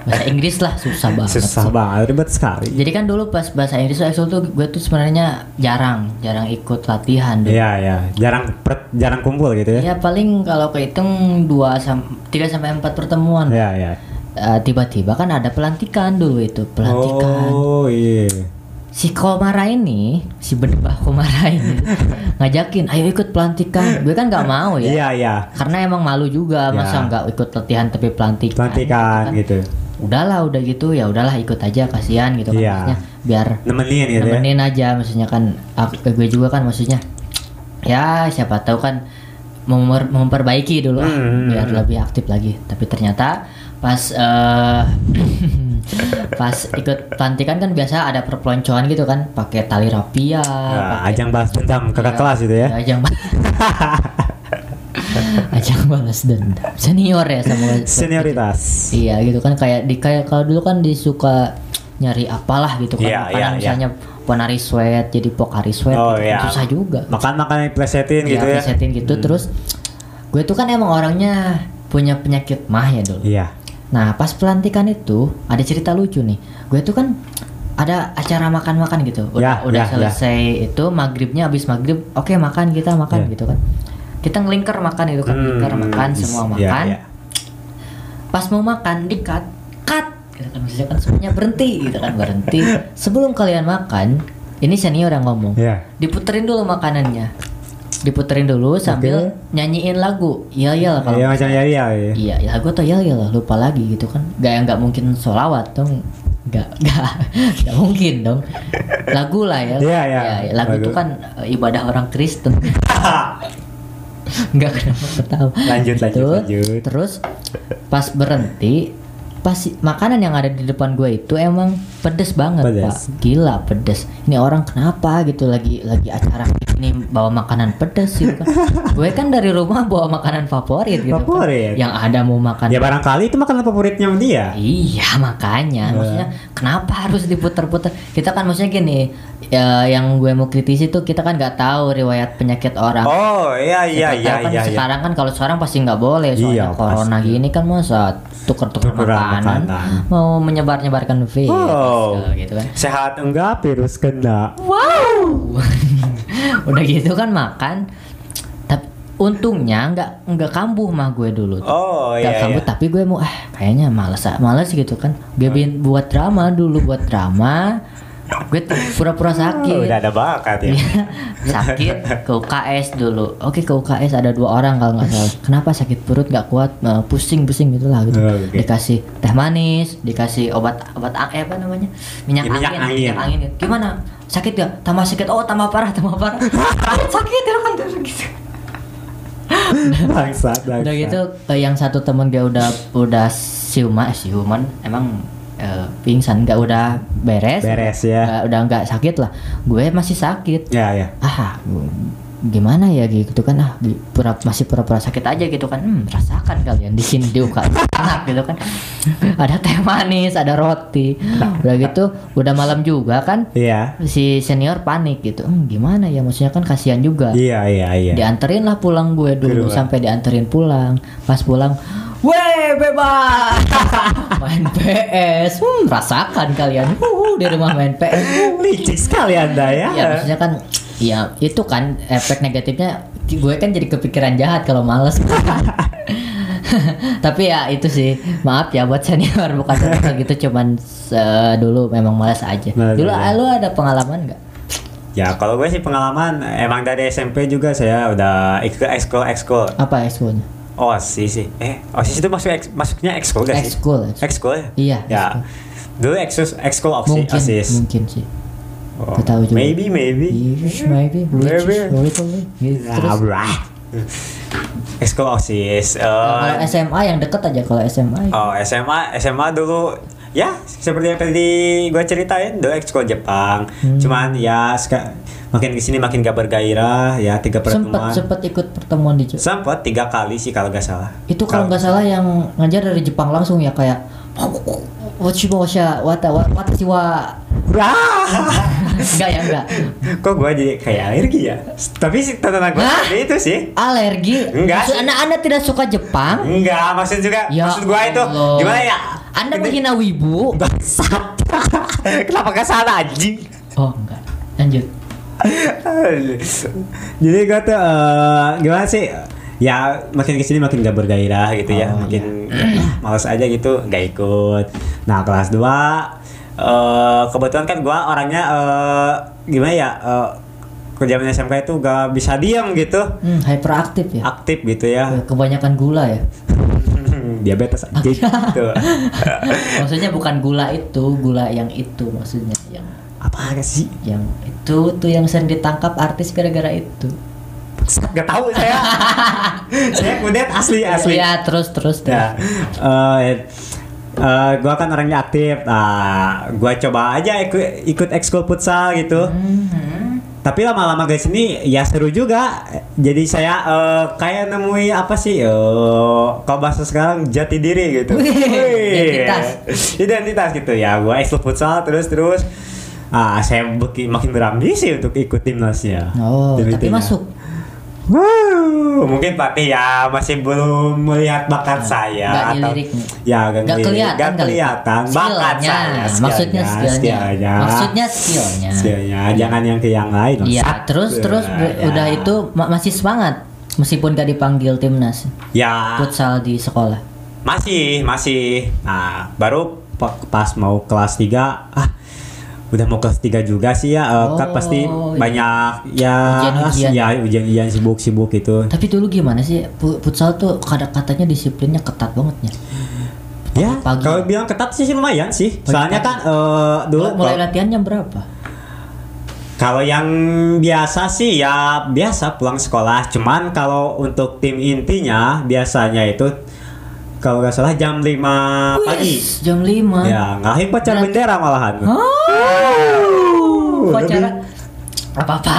[SPEAKER 2] bahasa Inggris lah susah banget.
[SPEAKER 1] Susah
[SPEAKER 2] sih.
[SPEAKER 1] banget, ribet sekali.
[SPEAKER 2] Jadi kan dulu pas bahasa Inggris tuh ekskul tuh gue tuh sebenarnya jarang, jarang ikut latihan.
[SPEAKER 1] Iya, iya. Jarang per- jarang kumpul gitu ya.
[SPEAKER 2] Ya paling kalau kehitung 2 sam 3 sampai 4 pertemuan.
[SPEAKER 1] Iya, iya.
[SPEAKER 2] Eh, tiba-tiba kan ada pelantikan dulu itu, pelantikan.
[SPEAKER 1] Oh, iya.
[SPEAKER 2] Si Komara ini si Bedebah Komara ini (laughs) ngajakin ayo ikut pelantikan gue kan nggak mau ya
[SPEAKER 1] Iya, iya.
[SPEAKER 2] karena emang malu juga masa
[SPEAKER 1] Ya.
[SPEAKER 2] nggak ikut latihan tapi pelantikan
[SPEAKER 1] Pelantikan
[SPEAKER 2] gitu
[SPEAKER 1] gitu.
[SPEAKER 2] kan. udahlah udah gitu ya udahlah ikut aja kasihan gitu kan
[SPEAKER 1] Iya.
[SPEAKER 2] maksudnya biar
[SPEAKER 1] Nemenin gitu ya.
[SPEAKER 2] nemenin aja maksudnya kan aku- gue juga kan maksudnya ya siapa tahu kan memper- memperbaiki dulu ah,
[SPEAKER 1] Hmm.
[SPEAKER 2] biar lebih aktif lagi tapi ternyata pas eh (clears throat) pas ikut pelantikan kan biasa ada perpeloncoan gitu kan pakai tali rapia
[SPEAKER 1] Ya,
[SPEAKER 2] pakai-
[SPEAKER 1] ajang balas dendam kakak
[SPEAKER 2] Iya,
[SPEAKER 1] kelas itu ya.
[SPEAKER 2] ajang ba- (laughs) ajang balas dendam senior ya sama (laughs)
[SPEAKER 1] Senioritas.
[SPEAKER 2] Iya gitu kan kayak di kayak kalau dulu kan disuka nyari apalah gitu kan
[SPEAKER 1] Iya,
[SPEAKER 2] makanan
[SPEAKER 1] iya,
[SPEAKER 2] misalnya ponari sweat jadi pokari sweat
[SPEAKER 1] Oh,
[SPEAKER 2] gitu kan.
[SPEAKER 1] iya.
[SPEAKER 2] susah juga.
[SPEAKER 1] Makan-makan yang plesetin
[SPEAKER 2] Iya,
[SPEAKER 1] gitu ya.
[SPEAKER 2] presetin gitu terus gue tuh kan emang orangnya punya penyakit mah ya dulu.
[SPEAKER 1] Iya.
[SPEAKER 2] Nah pas pelantikan itu ada cerita lucu nih. Gue tuh kan ada acara makan-makan gitu. Udah,
[SPEAKER 1] Ya,
[SPEAKER 2] udah
[SPEAKER 1] ya, ya.
[SPEAKER 2] selesai itu maghribnya habis maghrib, oke makan kita makan
[SPEAKER 1] Ya.
[SPEAKER 2] gitu kan. Kita ngelingker makan itu kan,
[SPEAKER 1] Hmm,
[SPEAKER 2] ngelingker makan semua
[SPEAKER 1] iya,
[SPEAKER 2] makan.
[SPEAKER 1] iya.
[SPEAKER 2] Pas mau makan di cut, cut gitu kan maksudnya kan semuanya berhenti gitu kan berhenti. (laughs) Sebelum kalian makan, ini senior yang ngomong.
[SPEAKER 1] Iya.
[SPEAKER 2] Diputerin dulu makanannya. Diputerin dulu sambil nyanyiin lagu. Iya iya lah kalau
[SPEAKER 1] Iya macam ya iya. iya.
[SPEAKER 2] Iya, ya gue tuh ya ya lah lupa lagi gitu kan. Gak yang nggak mungkin solawat dong. Gak (laughs) gak gak mungkin dong. Lagu lah ya.
[SPEAKER 1] Iya, iya.
[SPEAKER 2] Ya, ya, lagu,
[SPEAKER 1] Lagu.
[SPEAKER 2] itu kan eh, ibadah orang Kristen. Gak kenapa ketawa.
[SPEAKER 1] Lanjut, lanjut,
[SPEAKER 2] Tuh,
[SPEAKER 1] lanjut.
[SPEAKER 2] Terus pas berhenti, pas makanan yang ada di depan gue itu emang pedes banget
[SPEAKER 1] Pedes.
[SPEAKER 2] pak. Gila pedes. Ini orang kenapa gitu lagi lagi acara ini bawa makanan pedes gitu kan. gue kan dari rumah bawa makanan favorit gitu
[SPEAKER 1] Favorit.
[SPEAKER 2] kan. Yang ada mau makan
[SPEAKER 1] Ya barangkali itu makanan favoritnya dia.
[SPEAKER 2] Iya makanya,
[SPEAKER 1] Iya.
[SPEAKER 2] maksudnya kenapa harus diputer-puter? Kita kan maksudnya gini, ya, yang gue mau kritisi tuh kita kan nggak tahu riwayat penyakit orang.
[SPEAKER 1] Oh iya iya
[SPEAKER 2] Siapa
[SPEAKER 1] iya
[SPEAKER 2] tahu kan
[SPEAKER 1] iya. iya.
[SPEAKER 2] sekarang kan kalau sekarang pasti nggak boleh soalnya
[SPEAKER 1] Iya,
[SPEAKER 2] corona
[SPEAKER 1] pasti.
[SPEAKER 2] gini kan masa tuker-tuker makanan,
[SPEAKER 1] makanan.
[SPEAKER 2] mau menyebar-nyebarkan virus
[SPEAKER 1] Oh.
[SPEAKER 2] gitu kan.
[SPEAKER 1] Sehat enggak virus kena.
[SPEAKER 2] Wow. (laughs) (laughs) Udah gitu kan makan. Tapi untungnya nggak nggak kambuh mah gue dulu. tuh.
[SPEAKER 1] Oh iya
[SPEAKER 2] kambuh
[SPEAKER 1] iya.
[SPEAKER 2] tapi gue mau ah kayaknya males males gitu kan. Gue bin- buat drama dulu buat drama. Gue tuh pura-pura
[SPEAKER 1] Oh,
[SPEAKER 2] sakit.
[SPEAKER 1] udah ada bakat ya.
[SPEAKER 2] Iya, sakit ke UKS dulu. Oke ke UKS ada dua orang kalau nggak salah. Kenapa sakit perut nggak kuat, eh, pusing-pusing gitulah gitu.
[SPEAKER 1] Oh, oke.
[SPEAKER 2] Dikasih teh manis, dikasih obat obat eh, apa namanya minyak,
[SPEAKER 1] Ya, minyak
[SPEAKER 2] angin,
[SPEAKER 1] angin.
[SPEAKER 2] minyak angin. Gimana? Sakit gak? Tambah sakit. Oh tambah parah, tambah parah. sakit ya kan gitu.
[SPEAKER 1] Bangsat, bangsat.
[SPEAKER 2] Udah gitu eh, yang satu temen dia udah udah siuman, siuman emang eh, pingsan nggak udah beres.
[SPEAKER 1] Beres, ya.
[SPEAKER 2] Nggak- udah nggak sakit lah. Gue masih sakit.
[SPEAKER 1] Ya ya.
[SPEAKER 2] ah gimana ya gitu kan ah pura, masih pura-pura sakit aja gitu kan hmm, rasakan kalian di sini di UK enak (laughs) gitu kan ada teh manis ada roti udah gitu udah malam juga kan
[SPEAKER 1] Iya.
[SPEAKER 2] si senior panik gitu hmm, gimana ya maksudnya kan kasihan juga
[SPEAKER 1] Iya iya iya.
[SPEAKER 2] dianterin lah pulang gue dulu
[SPEAKER 1] Kedua.
[SPEAKER 2] sampai dianterin pulang pas pulang Weh bebas. (laughs) Main PS hmm, rasakan kalian. Uh, di rumah main PS
[SPEAKER 1] Licik sekali anda ya.
[SPEAKER 2] Ya maksudnya kan ya itu kan efek negatifnya gue kan jadi kepikiran jahat kalau males. (laughs) Tapi ya itu sih. Maaf ya buat senior bukan (laughs) berarti gitu cuman eh, dulu memang malas aja.
[SPEAKER 1] Malas
[SPEAKER 2] dulu ah, lu ada pengalaman nggak?
[SPEAKER 1] Ya kalau gue sih pengalaman emang dari SMP juga saya udah ikut ekskul ekskul.
[SPEAKER 2] Apa ekskulnya?
[SPEAKER 1] OSIS sih. Eh, OSIS itu masuk eks- masuknya ekskul gak sih?
[SPEAKER 2] Ekskul, ekskul.
[SPEAKER 1] Ya?
[SPEAKER 2] Iya,
[SPEAKER 1] Ya. Dulu ekskul ekskul OSIS.
[SPEAKER 2] Mungkin,
[SPEAKER 1] OSIS.
[SPEAKER 2] mungkin sih.
[SPEAKER 1] Oh,
[SPEAKER 2] tahu juga.
[SPEAKER 1] Maybe maybe.
[SPEAKER 2] Yes, maybe.
[SPEAKER 1] Maybe.
[SPEAKER 2] little, gitu.
[SPEAKER 1] Nah,
[SPEAKER 2] Terus.
[SPEAKER 1] Ekskul OSIS. eh,
[SPEAKER 2] Nah, kalau SMA yang deket aja kalau SMA.
[SPEAKER 1] Oh SMA SMA dulu ya seperti yang tadi gue ceritain dulu ekskul Jepang
[SPEAKER 2] Hmm.
[SPEAKER 1] cuman ya makin ke sini makin gak bergairah ya tiga pertemuan
[SPEAKER 2] sempet ikut pertemuan di Jepang.
[SPEAKER 1] sempet tiga kali sih kalau gak salah
[SPEAKER 2] Itu kalau nggak salah yang ngajar dari Jepang langsung ya kayak Wachibosha wata wa- watashi wa
[SPEAKER 1] Wah,
[SPEAKER 2] enggak ya enggak.
[SPEAKER 1] kok gue jadi kayak alergi ya tapi sih tentang gue itu sih
[SPEAKER 2] Alergi?
[SPEAKER 1] Enggak
[SPEAKER 2] Maksud anak-anak tidak suka Jepang?
[SPEAKER 1] enggak maksud juga
[SPEAKER 2] Ya
[SPEAKER 1] maksud gue itu gimana ya
[SPEAKER 2] Anda menghina wibu?
[SPEAKER 1] bangsat (laughs) kenapa ke sana anjing
[SPEAKER 2] Oh enggak. Lanjut.
[SPEAKER 1] Jadi gue tuh eh, gimana sih? Ya makin ke sini makin gak bergairah gitu ya,
[SPEAKER 2] Oh,
[SPEAKER 1] makin (clears throat) males aja gitu, gak ikut. Nah kelas 2 eh kebetulan kan gua orangnya eh gimana ya? eh ke zaman SMK itu gak bisa diam gitu,
[SPEAKER 2] Hmm, hyperaktif ya.
[SPEAKER 1] aktif gitu ya.
[SPEAKER 2] Kebanyakan gula ya. (laughs)
[SPEAKER 1] Diabetes (laughs) gitu.
[SPEAKER 2] Maksudnya bukan gula itu, gula yang itu maksudnya yang
[SPEAKER 1] Apa sih?
[SPEAKER 2] yang itu tuh yang sering ditangkap artis gara-gara itu. (laughs)
[SPEAKER 1] Bangsat, Gak tahu saya. (laughs) saya kudet asli asli.
[SPEAKER 2] Ya terus terus terus.
[SPEAKER 1] Ya, eh eh, gua kan orangnya aktif. Nah, gua coba aja ikut ikut ekskul futsal gitu.
[SPEAKER 2] Hmm.
[SPEAKER 1] Tapi lama-lama guys ini ya seru juga. Jadi saya eh, kayak nemui apa sih? Eh, kalau bahasa sekarang jati diri gitu.
[SPEAKER 2] Wih, identitas.
[SPEAKER 1] Identitas gitu ya. Gua ekskul futsal terus terus Ah, saya makin berambisi untuk ikut timnasnya.
[SPEAKER 2] Oh,
[SPEAKER 1] Tim
[SPEAKER 2] tapi
[SPEAKER 1] intinya.
[SPEAKER 2] masuk.
[SPEAKER 1] Wow, mungkin Pati ya masih belum melihat bakat saya
[SPEAKER 2] Nggak
[SPEAKER 1] atau ya Nggak ngelirik.
[SPEAKER 2] kelihatan kali.
[SPEAKER 1] kelihatan bakat
[SPEAKER 2] Skillnya.
[SPEAKER 1] saya
[SPEAKER 2] Maksudnya skillnya.
[SPEAKER 1] skillnya.
[SPEAKER 2] Maksudnya skillnya.
[SPEAKER 1] skillnya jangan yang ke yang lain
[SPEAKER 2] Iya, terus terus
[SPEAKER 1] Ya.
[SPEAKER 2] udah itu ma- masih semangat meskipun gak dipanggil timnas
[SPEAKER 1] ya
[SPEAKER 2] futsal di sekolah.
[SPEAKER 1] masih masih nah baru pa- pas mau kelas 3 ah udah mau kelas 3 juga sih ya kan
[SPEAKER 2] Oh,
[SPEAKER 1] pasti
[SPEAKER 2] iya.
[SPEAKER 1] banyak ya
[SPEAKER 2] Ujian-ujian.
[SPEAKER 1] ya ujian-ujian sibuk-sibuk itu
[SPEAKER 2] Tapi dulu gimana sih fu- futsal tuh kadang katanya disiplinnya ketat banget ya.
[SPEAKER 1] ya
[SPEAKER 2] Pagi.
[SPEAKER 1] kalau bilang ketat sih lumayan sih
[SPEAKER 2] Pagi-
[SPEAKER 1] soalnya
[SPEAKER 2] pagi.
[SPEAKER 1] kan eh, dulu
[SPEAKER 2] Mulai, mulai
[SPEAKER 1] kalau-
[SPEAKER 2] latihan jam berapa?
[SPEAKER 1] Kalau yang biasa sih ya biasa pulang sekolah. Cuman kalau untuk tim intinya biasanya itu kalau nggak salah jam 5 pagi.
[SPEAKER 2] Wih, jam 5.
[SPEAKER 1] Ya, ngalahin pacar
[SPEAKER 2] Berarti-
[SPEAKER 1] bendera malahan.
[SPEAKER 2] Oh, pacara apa apa.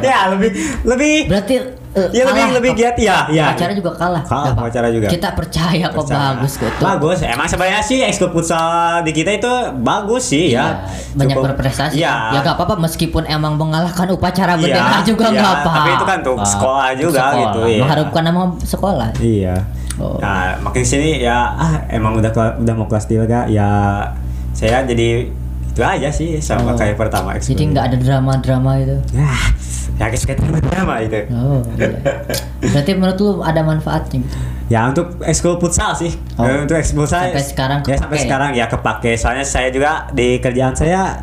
[SPEAKER 2] (laughs)
[SPEAKER 1] ya, lebih lebih
[SPEAKER 2] Berarti eh,
[SPEAKER 1] ya lebih
[SPEAKER 2] kalah
[SPEAKER 1] lebih giat ya, ya.
[SPEAKER 2] Pacara juga kalah.
[SPEAKER 1] Kalah, pacara juga.
[SPEAKER 2] Kita percaya kok
[SPEAKER 1] Percaya.
[SPEAKER 2] bagus kok tuh.
[SPEAKER 1] Bagus. Emang sebenarnya sih ekskul futsal di kita itu bagus sih
[SPEAKER 2] Iya,
[SPEAKER 1] ya.
[SPEAKER 2] banyak
[SPEAKER 1] Cukup-
[SPEAKER 2] berprestasi.
[SPEAKER 1] Iya.
[SPEAKER 2] Ya gak apa-apa meskipun emang mengalahkan upacara
[SPEAKER 1] Iya,
[SPEAKER 2] bendera juga
[SPEAKER 1] iya,
[SPEAKER 2] nggak apa.
[SPEAKER 1] tapi itu kan untuk sekolah juga gitu, iya.
[SPEAKER 2] Mengharapkan nama sekolah.
[SPEAKER 1] Iya.
[SPEAKER 2] Oh.
[SPEAKER 1] Nah, makin sini ya ah emang udah udah mau kelas 3 ya saya jadi itu aja sih sama
[SPEAKER 2] Oh.
[SPEAKER 1] kayak pertama ekskul.
[SPEAKER 2] Jadi nggak ada drama-drama itu.
[SPEAKER 1] Ya, ya suka drama itu.
[SPEAKER 2] Oh, iya. Berarti menurut lu ada manfaatnya gitu.
[SPEAKER 1] Ya untuk ekskul futsal sih.
[SPEAKER 2] Oh.
[SPEAKER 1] Eh, Untuk ekskul futsal
[SPEAKER 2] Sampai sekarang
[SPEAKER 1] ya sampai
[SPEAKER 2] kepake.
[SPEAKER 1] sekarang ya kepake. Soalnya saya juga di kerjaan saya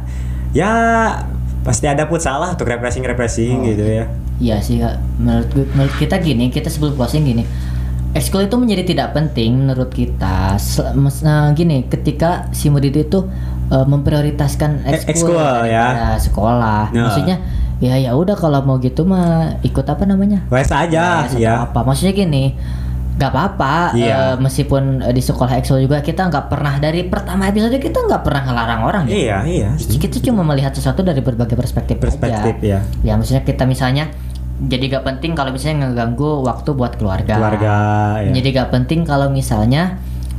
[SPEAKER 1] ya pasti ada futsal lah untuk refreshing refreshing
[SPEAKER 2] Oh.
[SPEAKER 1] gitu ya.
[SPEAKER 2] Iya sih, Kak. menurut menurut kita gini, kita sebelum closing gini. Ekskul itu menjadi tidak penting menurut kita. Nah, gini, ketika si murid itu eh, memprioritaskan ekskul
[SPEAKER 1] ya.
[SPEAKER 2] daripada sekolah.
[SPEAKER 1] Ya.
[SPEAKER 2] Maksudnya ya ya udah kalau mau gitu mah ikut apa namanya?
[SPEAKER 1] Wes aja
[SPEAKER 2] atau
[SPEAKER 1] ya.
[SPEAKER 2] apa maksudnya gini nggak apa-apa
[SPEAKER 1] Iya.
[SPEAKER 2] eh, meskipun eh, di sekolah Excel juga kita nggak pernah dari pertama episode kita nggak pernah ngelarang orang ya
[SPEAKER 1] Iya, iya.
[SPEAKER 2] kita cuma melihat sesuatu dari berbagai perspektif
[SPEAKER 1] Perspektif
[SPEAKER 2] aja.
[SPEAKER 1] ya.
[SPEAKER 2] ya maksudnya kita misalnya jadi gak penting kalau misalnya ngeganggu waktu buat keluarga
[SPEAKER 1] Keluarga ya.
[SPEAKER 2] jadi gak penting kalau misalnya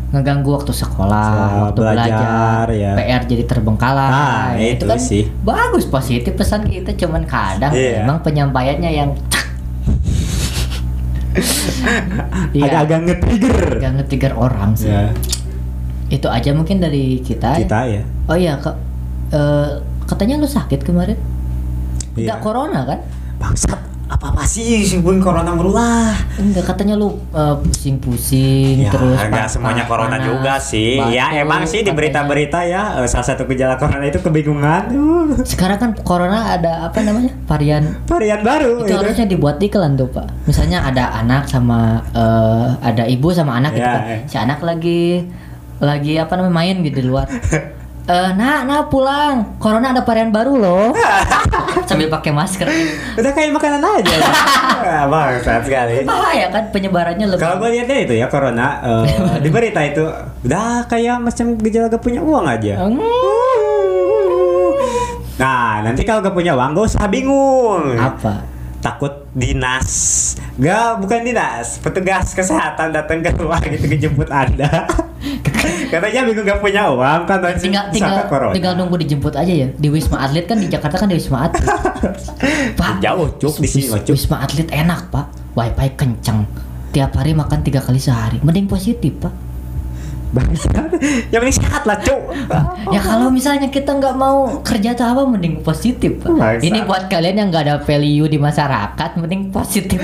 [SPEAKER 2] ngeganggu waktu sekolah, waktu
[SPEAKER 1] belajar,
[SPEAKER 2] belajar,
[SPEAKER 1] ya.
[SPEAKER 2] PR jadi terbengkalai.
[SPEAKER 1] Nah,
[SPEAKER 2] Ya,
[SPEAKER 1] itu
[SPEAKER 2] kan
[SPEAKER 1] sih.
[SPEAKER 2] bagus positif pesan kita cuman kadang
[SPEAKER 1] Iya.
[SPEAKER 2] emang penyampaiannya yang (laughs) Iya.
[SPEAKER 1] Agak-agak nge-trigger.
[SPEAKER 2] Gak nge-trigger orang sih.
[SPEAKER 1] Ya,
[SPEAKER 2] Itu aja mungkin dari kita. ya.
[SPEAKER 1] kita ya.
[SPEAKER 2] Oh iya, Kak. Eh, katanya lu sakit kemarin?
[SPEAKER 1] Iya.
[SPEAKER 2] Enggak corona kan?
[SPEAKER 1] Bangsat, apa-apa sih sibuk corona berulah.
[SPEAKER 2] Enggak katanya lu eh, pusing-pusing
[SPEAKER 1] Ya,
[SPEAKER 2] terus
[SPEAKER 1] enggak semuanya
[SPEAKER 2] panas,
[SPEAKER 1] corona juga sih. ya
[SPEAKER 2] batuk,
[SPEAKER 1] emang sih di berita-berita ya eh, salah satu gejala corona itu kebingungan. Uh, (laughs)
[SPEAKER 2] Sekarang kan corona ada apa namanya? varian
[SPEAKER 1] varian baru
[SPEAKER 2] itu
[SPEAKER 1] gitu.
[SPEAKER 2] harusnya dibuat iklan tuh pak misalnya ada anak sama eh, ada ibu sama anak gitu
[SPEAKER 1] Ya,
[SPEAKER 2] kan
[SPEAKER 1] ya.
[SPEAKER 2] si anak lagi lagi apa namanya main gitu di luar (laughs) Eh, nah, nah pulang. Corona ada varian baru loh. (laughs) Sambil pakai masker.
[SPEAKER 1] Udah kayak makanan aja. (laughs) Bang, saat sekali.
[SPEAKER 2] Bahaya kan penyebarannya lebih.
[SPEAKER 1] Kalau gue lihatnya itu ya corona eh, di berita itu udah kayak macam gejala gak punya uang aja.
[SPEAKER 2] Hmm,
[SPEAKER 1] Nah nanti kalau gak punya uang gak usah bingung.
[SPEAKER 2] apa?
[SPEAKER 1] Takut dinas, gak bukan dinas, petugas kesehatan datang ke rumah gitu ngejemput anda. (laughs) (laughs) Katanya bingung gak punya uang kan
[SPEAKER 2] Tinggal tinggal
[SPEAKER 1] corona.
[SPEAKER 2] tinggal nunggu dijemput aja ya. Di Wisma Atlet kan di Jakarta kan di Wisma Atlet. (laughs) Pak,
[SPEAKER 1] Jauh cuk di sini cuk.
[SPEAKER 2] Wisma Atlet enak, Pak. Wifi kenceng. Tiap hari makan tiga kali sehari. Mending positif, Pak.
[SPEAKER 1] Bangsat. Yang penting sehat lah cuk.
[SPEAKER 2] Ya (laughs) kalau misalnya kita nggak mau kerja atau apa mending positif. Pak. Ini buat kalian yang nggak ada value di masyarakat mending positif.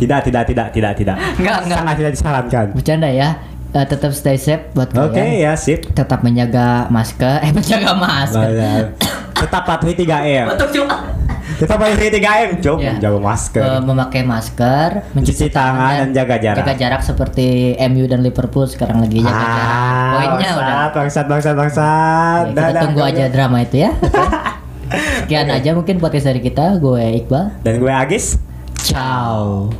[SPEAKER 1] Tidak tidak tidak tidak tidak. (laughs)
[SPEAKER 2] Enggak, enggak.
[SPEAKER 1] Sangat tidak disarankan.
[SPEAKER 2] Bercanda ya. Eh, tetap stay safe buat
[SPEAKER 1] Oke
[SPEAKER 2] kalian.
[SPEAKER 1] ya sip.
[SPEAKER 2] Tetap menjaga masker, eh menjaga masker.
[SPEAKER 1] Baik. Tetap patuhi 3M.
[SPEAKER 2] Betul cuma.
[SPEAKER 1] Tetap patuhi 3M, cuk.
[SPEAKER 2] Ya.
[SPEAKER 1] Jaga masker.
[SPEAKER 2] Eh, memakai masker,
[SPEAKER 1] Mencuci tangan dan jaga jarak.
[SPEAKER 2] Jaga jarak seperti MU dan Liverpool sekarang lagi jaga jarak.
[SPEAKER 1] Ah,
[SPEAKER 2] Poinnya udah.
[SPEAKER 1] bangsat, bangsat, bangsat.
[SPEAKER 2] Ya, kita tunggu aja drama itu ya. (laughs) Sekian aja mungkin podcast dari kita. Gue Iqbal.
[SPEAKER 1] Dan gue Agis.
[SPEAKER 2] Ciao.